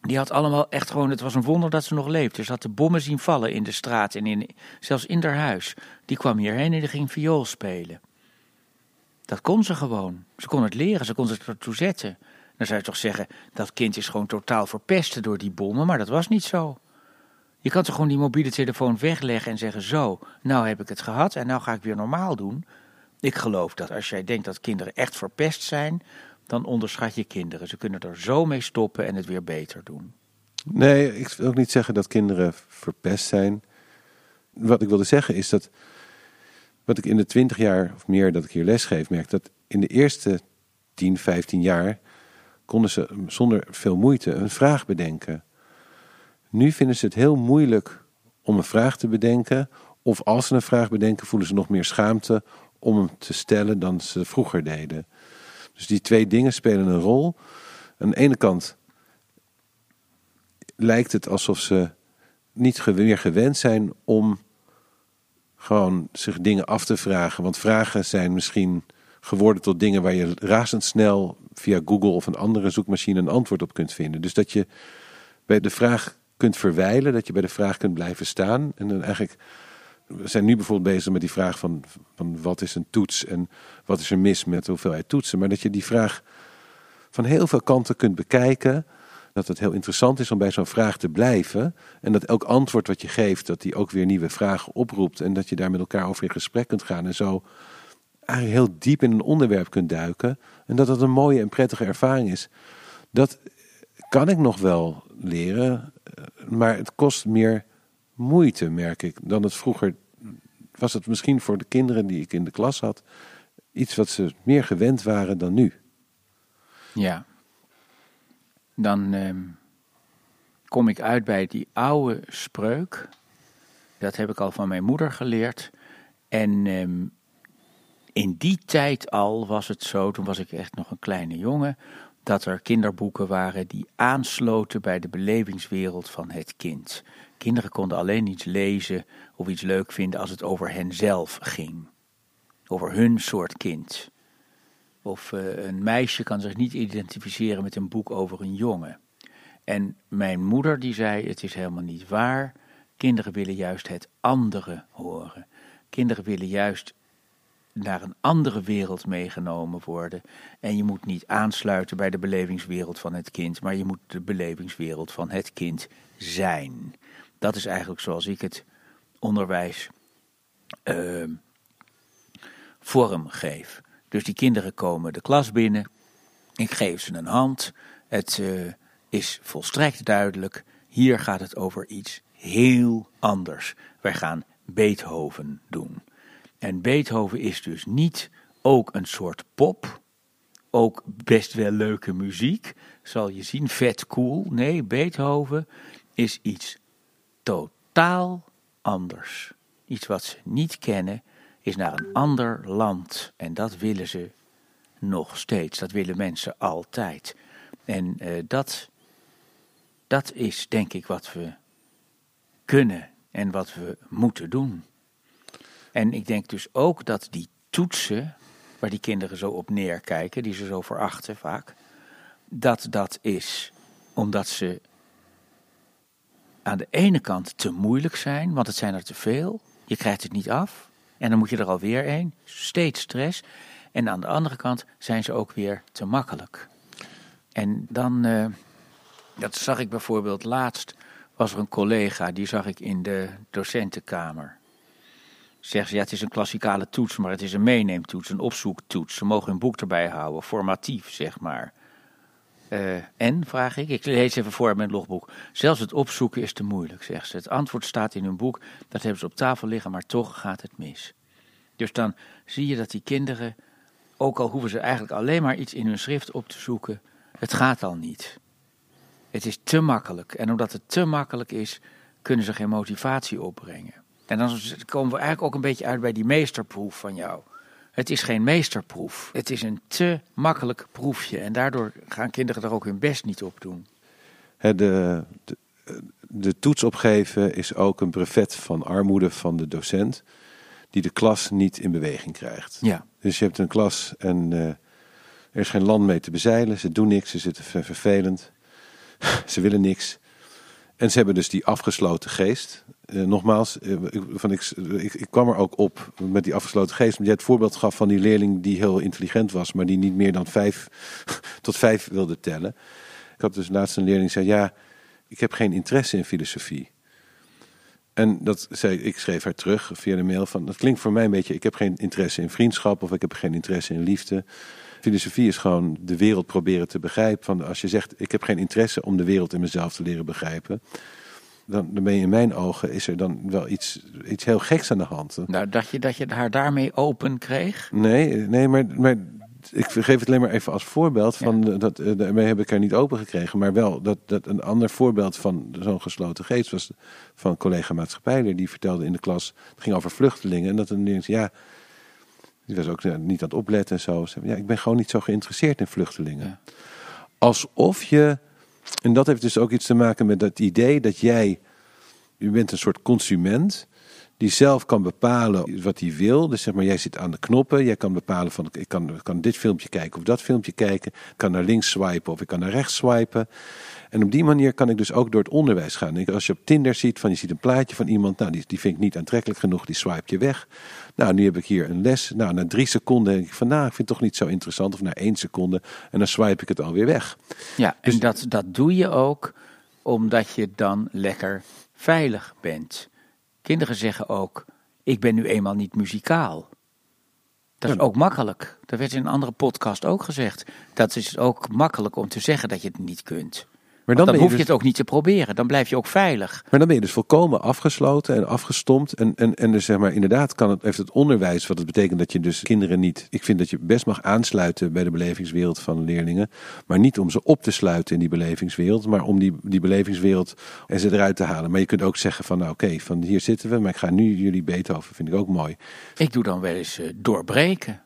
B: Die had allemaal echt gewoon, het was een wonder dat ze nog leefde. Ze had de bommen zien vallen in de straat en in, zelfs in haar huis. Die kwam hierheen en die ging viool spelen. Dat kon ze gewoon. Ze kon het leren, ze kon zich ertoe zetten. Dan zou je toch zeggen, dat kind is gewoon totaal verpesten door die bommen, maar dat was niet zo. Je kan toch gewoon die mobiele telefoon wegleggen en zeggen: Zo, nou heb ik het gehad en nou ga ik weer normaal doen. Ik geloof dat als jij denkt dat kinderen echt verpest zijn, dan onderschat je kinderen. Ze kunnen er zo mee stoppen en het weer beter doen.
A: Nee, ik wil ook niet zeggen dat kinderen verpest zijn. Wat ik wilde zeggen is dat, wat ik in de twintig jaar of meer dat ik hier lesgeef, merk dat in de eerste 10, 15 jaar konden ze zonder veel moeite een vraag bedenken. Nu vinden ze het heel moeilijk om een vraag te bedenken. Of als ze een vraag bedenken, voelen ze nog meer schaamte om hem te stellen dan ze vroeger deden. Dus die twee dingen spelen een rol. Aan de ene kant lijkt het alsof ze niet meer gewend zijn om gewoon zich dingen af te vragen. Want vragen zijn misschien geworden tot dingen waar je razendsnel via Google of een andere zoekmachine een antwoord op kunt vinden. Dus dat je bij de vraag kunt verwijlen, dat je bij de vraag kunt blijven staan. En dan eigenlijk, we zijn nu bijvoorbeeld bezig met die vraag van, van wat is een toets en wat is er mis met de hoeveelheid toetsen. Maar dat je die vraag van heel veel kanten kunt bekijken. Dat het heel interessant is om bij zo'n vraag te blijven. En dat elk antwoord wat je geeft, dat die ook weer nieuwe vragen oproept. En dat je daar met elkaar over in gesprek kunt gaan. En zo eigenlijk heel diep in een onderwerp kunt duiken. En dat dat een mooie en prettige ervaring is. Dat kan ik nog wel leren, maar het kost meer moeite, merk ik, dan het vroeger was. Het misschien voor de kinderen die ik in de klas had, iets wat ze meer gewend waren dan nu.
B: Ja. Dan ehm, kom ik uit bij die oude spreuk. Dat heb ik al van mijn moeder geleerd. En ehm, in die tijd al was het zo, toen was ik echt nog een kleine jongen, dat er kinderboeken waren die aansloten bij de belevingswereld van het kind. Kinderen konden alleen iets lezen of iets leuk vinden als het over henzelf ging. Over hun soort kind. Of uh, een meisje kan zich niet identificeren met een boek over een jongen. En mijn moeder die zei: Het is helemaal niet waar. Kinderen willen juist het andere horen. Kinderen willen juist naar een andere wereld meegenomen worden. En je moet niet aansluiten bij de belevingswereld van het kind, maar je moet de belevingswereld van het kind zijn. Dat is eigenlijk zoals ik het onderwijs uh, vorm geef. Dus die kinderen komen de klas binnen, ik geef ze een hand. Het uh, is volstrekt duidelijk, hier gaat het over iets heel anders. Wij gaan Beethoven doen. En Beethoven is dus niet ook een soort pop, ook best wel leuke muziek, zal je zien, vet cool. Nee, Beethoven is iets totaal anders. Iets wat ze niet kennen, is naar een ander land. En dat willen ze nog steeds. Dat willen mensen altijd. En uh, dat, dat is denk ik wat we kunnen en wat we moeten doen. En ik denk dus ook dat die toetsen, waar die kinderen zo op neerkijken, die ze zo verachten vaak, dat dat is omdat ze aan de ene kant te moeilijk zijn, want het zijn er te veel. Je krijgt het niet af en dan moet je er alweer een. Steeds stress. En aan de andere kant zijn ze ook weer te makkelijk. En dan, uh, dat zag ik bijvoorbeeld laatst, was er een collega, die zag ik in de docentenkamer. Zeggen ze, ja, het is een klassikale toets, maar het is een meeneemtoets, een opzoektoets. Ze mogen hun boek erbij houden, formatief, zeg maar. Uh, en, vraag ik, ik lees even voor mijn logboek. Zelfs het opzoeken is te moeilijk, zegt ze. Het antwoord staat in hun boek, dat hebben ze op tafel liggen, maar toch gaat het mis. Dus dan zie je dat die kinderen, ook al hoeven ze eigenlijk alleen maar iets in hun schrift op te zoeken, het gaat al niet. Het is te makkelijk. En omdat het te makkelijk is, kunnen ze geen motivatie opbrengen. En dan komen we eigenlijk ook een beetje uit bij die meesterproef van jou. Het is geen meesterproef. Het is een te makkelijk proefje. En daardoor gaan kinderen er ook hun best niet op doen.
A: De, de, de toets opgeven is ook een brevet van armoede van de docent. Die de klas niet in beweging krijgt.
B: Ja.
A: Dus je hebt een klas en uh, er is geen land mee te bezeilen. Ze doen niks, ze zitten vervelend. ze willen niks. En ze hebben dus die afgesloten geest. Uh, nogmaals, van ik, ik, ik, kwam er ook op met die afgesloten geest. Omdat jij het voorbeeld gaf van die leerling die heel intelligent was, maar die niet meer dan vijf tot vijf wilde tellen. Ik had dus laatst een leerling die zei: Ja, ik heb geen interesse in filosofie. En dat zei, ik schreef haar terug via de mail van, dat klinkt voor mij een beetje, ik heb geen interesse in vriendschap of ik heb geen interesse in liefde. Filosofie is gewoon de wereld proberen te begrijpen. Van als je zegt, ik heb geen interesse om de wereld in mezelf te leren begrijpen. Dan, dan ben je in mijn ogen, is er dan wel iets, iets heel geks aan de hand.
B: Nou, dacht je dat je haar daarmee open kreeg?
A: Nee, nee maar, maar ik geef het alleen maar even als voorbeeld. Van, ja. dat, daarmee heb ik haar niet open gekregen. Maar wel dat, dat een ander voorbeeld van zo'n gesloten geest was van een collega maatschappijler. Die vertelde in de klas, het ging over vluchtelingen. En dat een ding, ja, die was ook niet aan het opletten en zo. Ja, ik ben gewoon niet zo geïnteresseerd in vluchtelingen. Ja. Alsof je, en dat heeft dus ook iets te maken met dat idee dat jij, je bent een soort consument die zelf kan bepalen wat hij wil. Dus zeg maar, jij zit aan de knoppen. Jij kan bepalen van, ik kan, kan dit filmpje kijken of dat filmpje kijken. Ik kan naar links swipen of ik kan naar rechts swipen. En op die manier kan ik dus ook door het onderwijs gaan. Als je op Tinder ziet, van je ziet een plaatje van iemand, nou, die, die vind ik niet aantrekkelijk genoeg, die swipe je weg. Nou, nu heb ik hier een les. Nou, na drie seconden denk ik van, nou, ik vind het toch niet zo interessant. Of na één seconde. En dan swipe ik het alweer weg.
B: Ja, dus, en dat, dat doe je ook omdat je dan lekker veilig bent. Kinderen zeggen ook, ik ben nu eenmaal niet muzikaal. Dat is ook makkelijk. Dat werd in een andere podcast ook gezegd. Dat is ook makkelijk om te zeggen dat je het niet kunt.
A: Maar
B: Dan,
A: dan,
B: hoef
A: je
B: je
A: dus,
B: het ook niet te proberen. Dan blijf je ook veilig.
A: maar dan ben je dus volkomen afgesloten en afgestompt. En, en, en dus zeg maar, inderdaad kan het, heeft het onderwijs, wat het betekent dat je dus kinderen niet... Ik vind dat je best mag aansluiten bij de belevingswereld van leerlingen. Maar niet om ze op te sluiten in die belevingswereld. Maar om die, die belevingswereld en ze eruit te halen. Maar je kunt ook zeggen van nou oké, van hier zitten we. Maar ik ga nu jullie Beethoven, vind ik ook mooi.
B: Ik doe dan wel eens eh, doorbreken.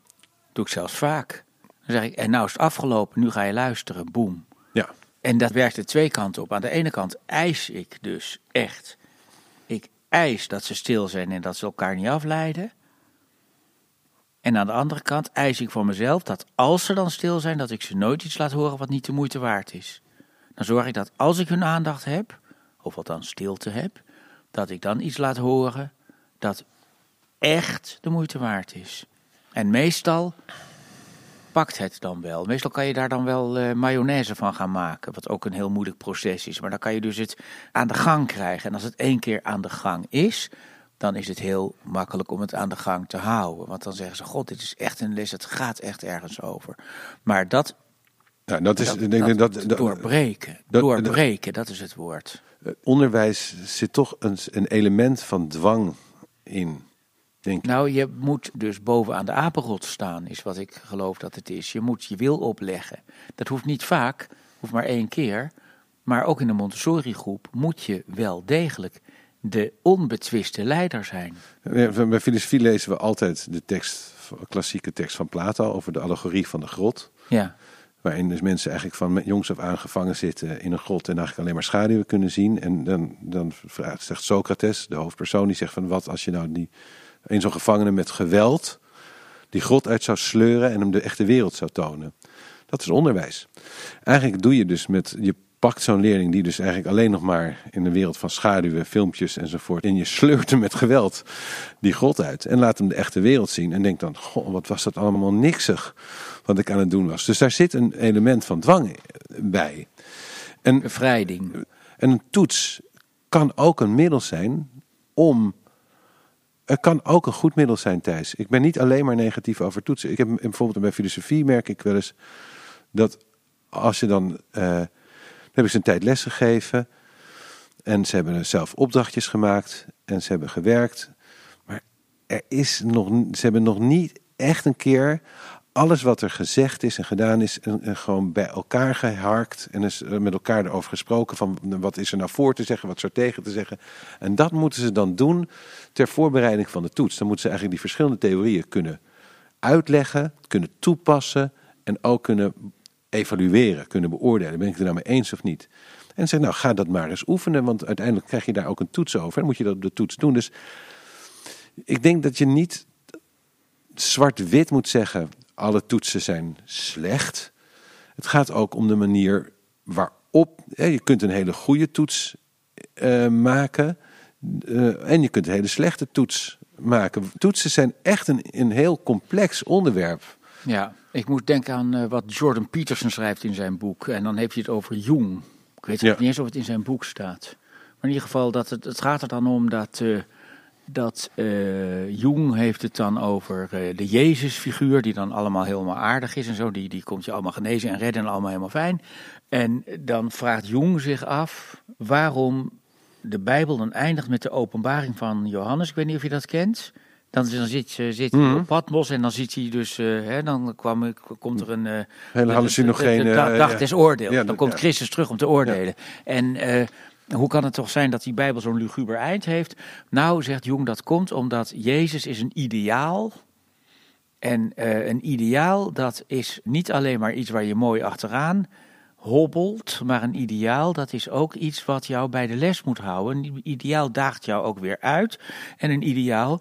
B: Doe ik zelfs vaak. Dan zeg ik, en nou is het afgelopen, nu ga je luisteren. Boom. En dat werkt er twee kanten op. Aan de ene kant eis ik dus echt. Ik eis dat ze stil zijn en dat ze elkaar niet afleiden. En aan de andere kant eis ik voor mezelf dat als ze dan stil zijn, dat ik ze nooit iets laat horen wat niet de moeite waard is. Dan zorg ik dat als ik hun aandacht heb, of althans stilte heb, dat ik dan iets laat horen dat echt de moeite waard is. En meestal pakt het dan wel. Meestal kan je daar dan wel eh, mayonaise van gaan maken, wat ook een heel moeilijk proces is. Maar dan kan je dus het aan de gang krijgen. En als het één keer aan de gang is, dan is het heel makkelijk om het aan de gang te houden. Want dan zeggen ze, god, dit is echt een les, het gaat echt ergens over. Maar dat,
A: nou, dat is
B: dat,
A: ik denk
B: dat, doorbreken,
A: dat-
B: doorbreken, dat is het woord.
A: Eh, onderwijs zit toch een, een element van dwang in. Denk.
B: Nou, je moet dus bovenaan de apenrot staan, is wat ik geloof dat het is. Je moet je wil opleggen. Dat hoeft niet vaak, hoeft maar één keer. Maar ook in de Montessori-groep moet je wel degelijk de onbetwiste leider zijn.
A: Bij filosofie lezen we altijd de tekst, klassieke tekst van Plato over de allegorie van de grot.
B: Ja,
A: Waarin dus mensen eigenlijk van jongs af aan gevangen zitten in een grot en eigenlijk alleen maar schaduwen kunnen zien. En dan, dan vraagt, zegt Socrates, de hoofdpersoon, die zegt van wat als je nou die, een zo'n gevangene met geweld die grot uit zou sleuren en hem de echte wereld zou tonen. Dat is onderwijs. Eigenlijk doe je dus met, je pakt zo'n leerling die dus eigenlijk alleen nog maar in de wereld van schaduwen, filmpjes enzovoort, en je sleurt hem met geweld die grot uit en laat hem de echte wereld zien en denkt dan, goh, wat was dat allemaal niksig wat ik aan het doen was. Dus daar zit een element van dwang bij. En
B: bevrijding.
A: en een toets kan ook een middel zijn om. Kan ook een goed middel zijn, Thijs. Ik ben niet alleen maar negatief over toetsen. Ik heb bijvoorbeeld bij filosofie merk ik wel eens dat als je dan. dan heb ik ze een tijd les gegeven. En ze hebben zelf opdrachtjes gemaakt. En ze hebben gewerkt. Maar er is nog, ze hebben nog niet echt een keer alles wat er gezegd is en gedaan is, gewoon bij elkaar geharkt. En is eh, met elkaar erover gesproken van wat is er nou voor te zeggen, wat is tegen te zeggen. En dat moeten ze dan doen ter voorbereiding van de toets. Dan moeten ze eigenlijk die verschillende theorieën kunnen uitleggen, kunnen toepassen en ook kunnen evalueren, kunnen beoordelen. Ben ik het er nou mee eens of niet? En zeg, nou ga dat maar eens oefenen, want uiteindelijk krijg je daar ook een toets over. En moet je dat op de toets doen. Dus ik denk dat je niet zwart-wit moet zeggen, alle toetsen zijn slecht. Het gaat ook om de manier waarop. Je kunt een hele goede toets eh, maken. eh, en je kunt een hele slechte toets maken. Toetsen zijn echt een, een heel complex onderwerp.
B: Ja, ik moet denken aan eh, wat Jordan Peterson schrijft in zijn boek. En dan heeft hij het over Jung. Ik weet
A: Ja.
B: niet eens of het in zijn boek staat. Maar in ieder geval, dat het, het gaat er dan om dat, dat eh, Jung heeft het dan over eh, de Jezusfiguur, die dan allemaal helemaal aardig is en zo. Die, die komt je allemaal genezen en redden en allemaal helemaal fijn. En dan vraagt Jung zich af waarom de Bijbel dan eindigt met de openbaring van Johannes. Ik weet niet of je dat kent. Dan, dan zit, zit hij
A: Mhm.
B: op Patmos en dan ziet hij dus, eh, hè, dan kwam, komt er een... eh,
A: Hele hallucinogene,
B: de- de dag-
A: eh,
B: des oordeels.
A: Ja,
B: dan komt. Christus terug om te oordelen. En eh, hoe kan het toch zijn dat die Bijbel zo'n luguber eind heeft? Nou, zegt Jung, dat komt omdat Jezus is een ideaal. En eh, een ideaal, dat is niet alleen maar iets waar je mooi achteraan hobbelt, maar een ideaal, dat is ook iets wat jou bij de les moet houden. Een ideaal daagt jou ook weer uit. En een ideaal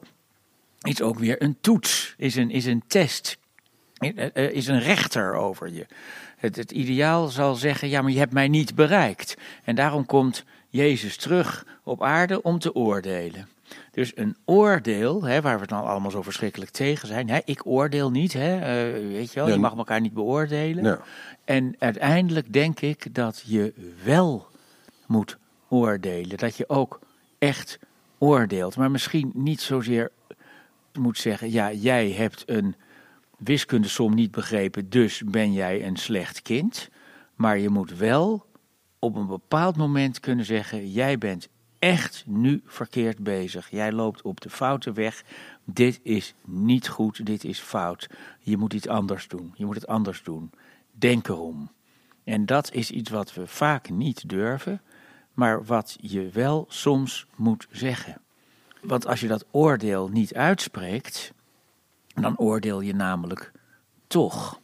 B: is ook weer een toets, is een, is een test, eh, eh, is een rechter over je. Het ideaal zal zeggen, ja, maar je hebt mij niet bereikt. En daarom komt Jezus terug op aarde om te oordelen. Dus een oordeel, hè, waar we het dan allemaal zo verschrikkelijk tegen zijn. Hè, ik oordeel niet, hè, eh, weet je wel, je mag elkaar niet beoordelen. En uiteindelijk denk ik dat je wel moet oordelen. Dat je ook echt oordeelt. Maar misschien niet zozeer moet zeggen, ja, jij hebt een wiskundesom niet begrepen, dus ben jij een slecht kind. Maar je moet wel op een bepaald moment kunnen zeggen: jij bent echt nu verkeerd bezig. Jij loopt op de foute weg. Dit is niet goed, dit is fout. Je moet iets anders doen. Je moet het anders doen. Denk erom. En dat is iets wat we vaak niet durven, maar wat je wel soms moet zeggen. Want als je dat oordeel niet uitspreekt, dan oordeel je namelijk toch.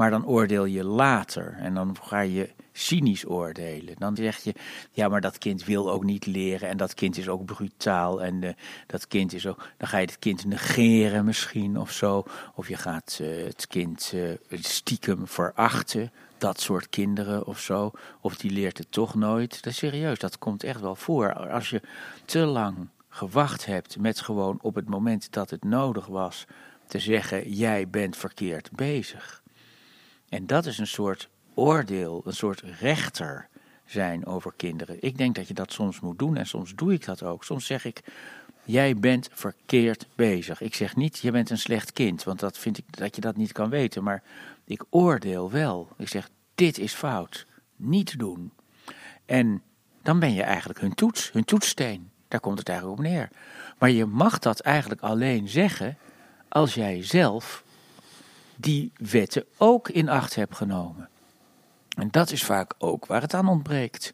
B: Maar dan oordeel je later en dan ga je cynisch oordelen. Dan zeg je, ja, maar dat kind wil ook niet leren en dat kind is ook brutaal en uh, dat kind is ook. Dan ga je het kind negeren misschien of zo. Of je gaat uh, het kind uh, stiekem verachten. Dat soort kinderen of zo. Of die leert het toch nooit. Dat is serieus, dat komt echt wel voor. Als je te lang gewacht hebt met gewoon op het moment dat het nodig was te zeggen: jij bent verkeerd bezig. En dat is een soort oordeel, een soort rechter zijn over kinderen. Ik denk dat je dat soms moet doen en soms doe ik dat ook. Soms zeg ik: jij bent verkeerd bezig. Ik zeg niet: je bent een slecht kind, want dat vind ik dat je dat niet kan weten. Maar ik oordeel wel. Ik zeg: dit is fout. Niet doen. En dan ben je eigenlijk hun toets, hun toetssteen. Daar komt het eigenlijk op neer. Maar je mag dat eigenlijk alleen zeggen als jij zelf die wetten ook in acht hebt genomen. En dat is vaak ook waar het aan ontbreekt.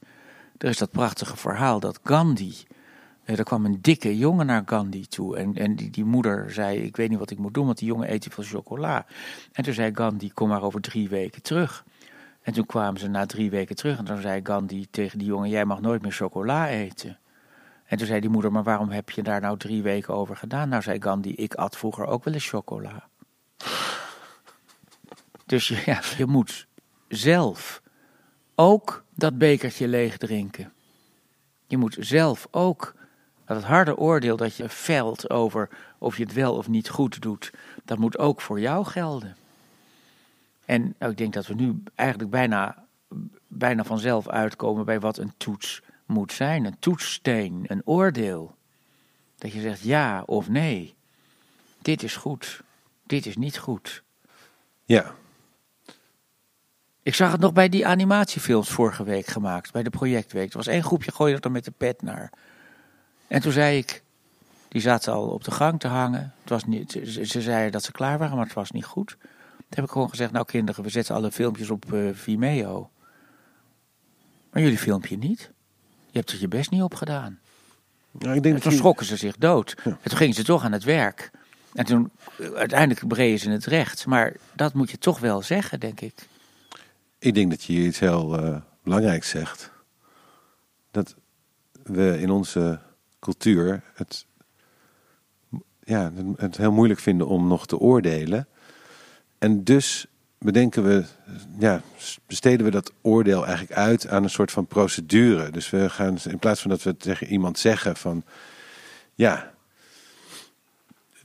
B: Er is dat prachtige verhaal dat Gandhi. Eh, er kwam een dikke jongen naar Gandhi toe. En, en die, die moeder zei: Ik weet niet wat ik moet doen, want die jongen eet te veel chocola. En toen zei Gandhi: Kom maar over drie weken terug. En toen kwamen ze na drie weken terug. En toen zei Gandhi tegen die jongen: Jij mag nooit meer chocola eten. En toen zei die moeder, maar waarom heb je daar nou drie weken over gedaan? Nou, zei Gandhi, ik at vroeger ook wel eens chocola. Dus je moet zelf ook dat bekertje leeg drinken. Je moet zelf ook dat harde oordeel dat je velt over of je het wel of niet goed doet, dat moet ook voor jou gelden. En nou, ik denk dat we nu eigenlijk bijna, bijna vanzelf uitkomen bij wat een toets moet zijn, een toetssteen, een oordeel. Dat je zegt ja of nee. Dit is goed, dit is niet goed.
A: Ja.
B: Ik zag het nog bij die animatiefilms vorige week gemaakt, bij de projectweek. Er was één groepje, gooide er met de pet naar. En toen zei ik, die zaten al op de gang te hangen. Het was niet, ze, ze zeiden dat ze klaar waren, maar het was niet goed. Toen heb ik gewoon gezegd, nou kinderen, we zetten alle filmpjes op uh, Vimeo. Maar jullie filmpje niet. Je hebt er je best niet op gedaan.
A: Nou, ik denk
B: en toen schrokken ze zich dood. En toen gingen ze toch aan het werk. En toen uiteindelijk breden ze het recht. Maar dat moet je toch wel zeggen, denk ik.
A: Ik denk dat je hier iets heel uh, belangrijks zegt. Dat we in onze cultuur het, ja, het heel moeilijk vinden om nog te oordelen. En dus bedenken we, ja, besteden we dat oordeel eigenlijk uit aan een soort van procedure. Dus we gaan, in plaats van dat we tegen iemand zeggen van, ja,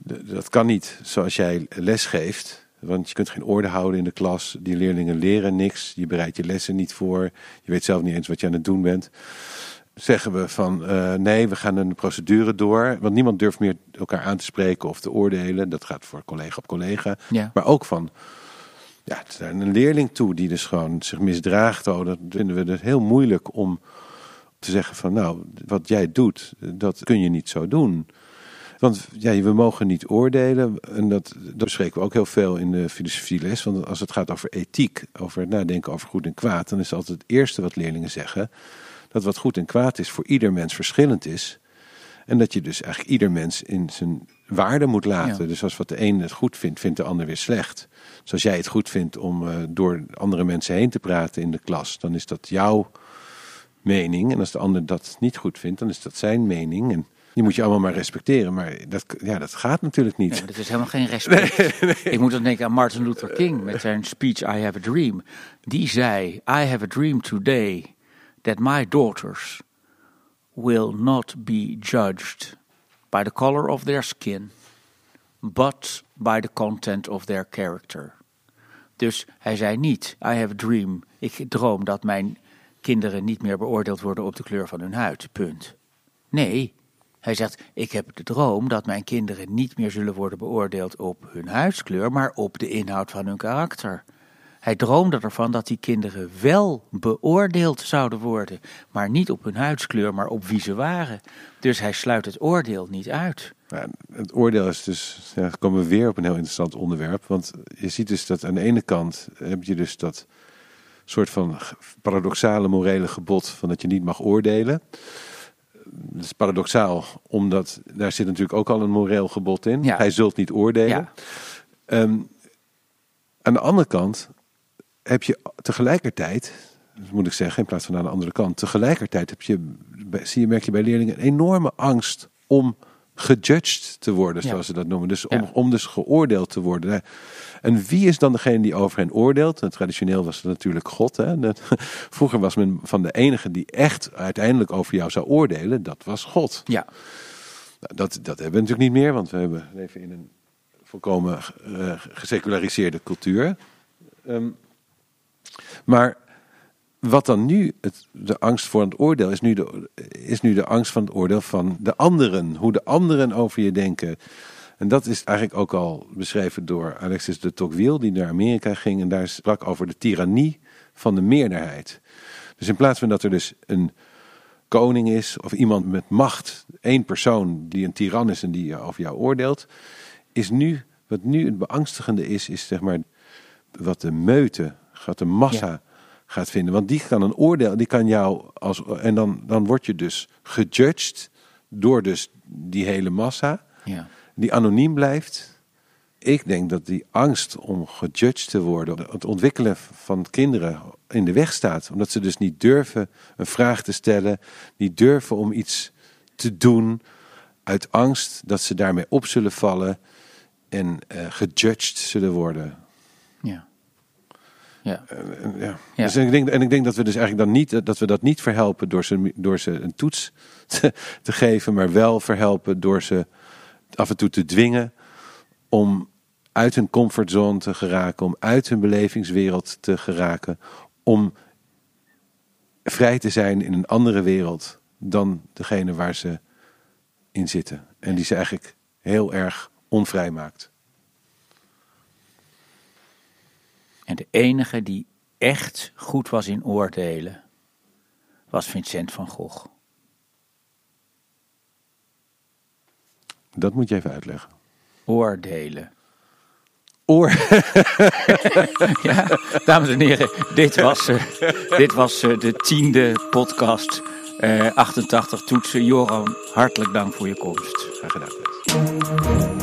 A: dat kan niet zoals jij les geeft. Want je kunt geen orde houden in de klas. Die leerlingen leren niks. Je bereidt je lessen niet voor. Je weet zelf niet eens wat je aan het doen bent. Zeggen we van uh, nee, we gaan een procedure door. Want niemand durft meer elkaar aan te spreken of te oordelen. Dat gaat voor collega op collega.
B: Ja.
A: Maar ook van ja, een leerling toe die dus gewoon zich misdraagt. Oh, dat vinden we dus heel moeilijk om te zeggen van nou, wat jij doet, dat kun je niet zo doen. Want ja, we mogen niet oordelen. En dat, dat bespreken we ook heel veel in de filosofieles. Want als het gaat over ethiek, over het nadenken over goed en kwaad, dan is altijd het eerste wat leerlingen zeggen. Dat wat goed en kwaad is voor ieder mens verschillend is. En dat je dus eigenlijk ieder mens in zijn waarde moet laten. Dus als wat de een het goed vindt, vindt de ander weer slecht. Zoals jij het goed vindt om uh, door andere mensen heen te praten in de klas, dan is dat jouw mening. En als de ander dat niet goed vindt, dan is dat zijn mening. En die moet je allemaal maar respecteren. Maar dat, ja, dat gaat natuurlijk niet.
B: Nee, dat is helemaal geen respect. Nee, nee. Ik moet dan denken aan Martin Luther King met zijn speech I Have a Dream. Die zei, I have a dream today that my daughters will not be judged by the color of their skin, but by the content of their character. Dus hij zei niet, I have a dream, ik droom dat mijn kinderen niet meer beoordeeld worden op de kleur van hun huid, punt. Nee, Hij zegt: Ik heb de droom dat mijn kinderen niet meer zullen worden beoordeeld op hun huidskleur, maar op de inhoud van hun karakter. Hij droomde ervan dat die kinderen wel beoordeeld zouden worden, maar niet op hun huidskleur, maar op wie ze waren. Dus hij sluit het oordeel niet uit.
A: Het oordeel is dus, ja, komen we weer op een heel interessant onderwerp. Want je ziet dus dat aan de ene kant heb je dus dat soort van paradoxale morele gebod van dat je niet mag oordelen. Dat is paradoxaal, omdat daar zit natuurlijk ook al een moreel gebod in.
B: Ja.
A: Hij zult niet oordelen.
B: Ja.
A: Ehm, aan de andere kant heb je tegelijkertijd, moet ik zeggen, in plaats van aan de andere kant, tegelijkertijd heb je, zie je, merk je bij leerlingen een enorme angst om gejudged te worden, zoals ze dat noemen. Dus om, om dus geoordeeld te worden. En wie is dan degene die over hen oordeelt? En traditioneel was het natuurlijk God. Hè? Vroeger was men van de enige die echt uiteindelijk over jou zou oordelen, dat was God.
B: Ja,
A: Nou, dat, dat hebben we natuurlijk niet meer, want we hebben, leven in een volkomen eh, geseculariseerde cultuur. Ehm, maar wat dan nu het, de angst voor het oordeel is nu, de, is nu de angst van het oordeel van de anderen. Hoe de anderen over je denken. En dat is eigenlijk ook al beschreven door Alexis de Tocqueville, die naar Amerika ging en daar sprak over de tirannie van de meerderheid. Dus in plaats van dat er dus een koning is of iemand met macht, één persoon die een tiran is en die over jou oordeelt, is nu, wat nu het beangstigende is, is zeg maar wat de meute, wat de massa. Gaat vinden. Want die kan een oordeel, die kan jou als, en dan, dan word je dus gejudged door dus die hele massa,
B: ja.
A: die anoniem blijft. Ik denk dat die angst om gejudged te worden, het ontwikkelen van kinderen in de weg staat. Omdat ze dus niet durven een vraag te stellen, niet durven om iets te doen uit angst dat ze daarmee op zullen vallen en eh gejudged zullen worden.
B: ja. Ja.
A: En, ja.
B: Ja.
A: Dus ik denk, en ik denk dat we dus eigenlijk dan niet, dat we dat niet verhelpen door ze, door ze een toets te, te geven, maar wel verhelpen door ze af en toe te dwingen om uit hun comfortzone te geraken, om uit hun belevingswereld te geraken, om vrij te zijn in een andere wereld dan degene waar ze in zitten. En die ze eigenlijk heel erg onvrij maakt.
B: En de enige die echt goed was in oordelen, was Vincent van Gogh.
A: Dat moet je even uitleggen.
B: Oordelen.
A: Oor.
B: Ja, dames en heren, dit was, eh, dit was eh, de tiende podcast. eh 88 toetsen. Joran, hartelijk dank voor je komst.
A: Graag gedaan.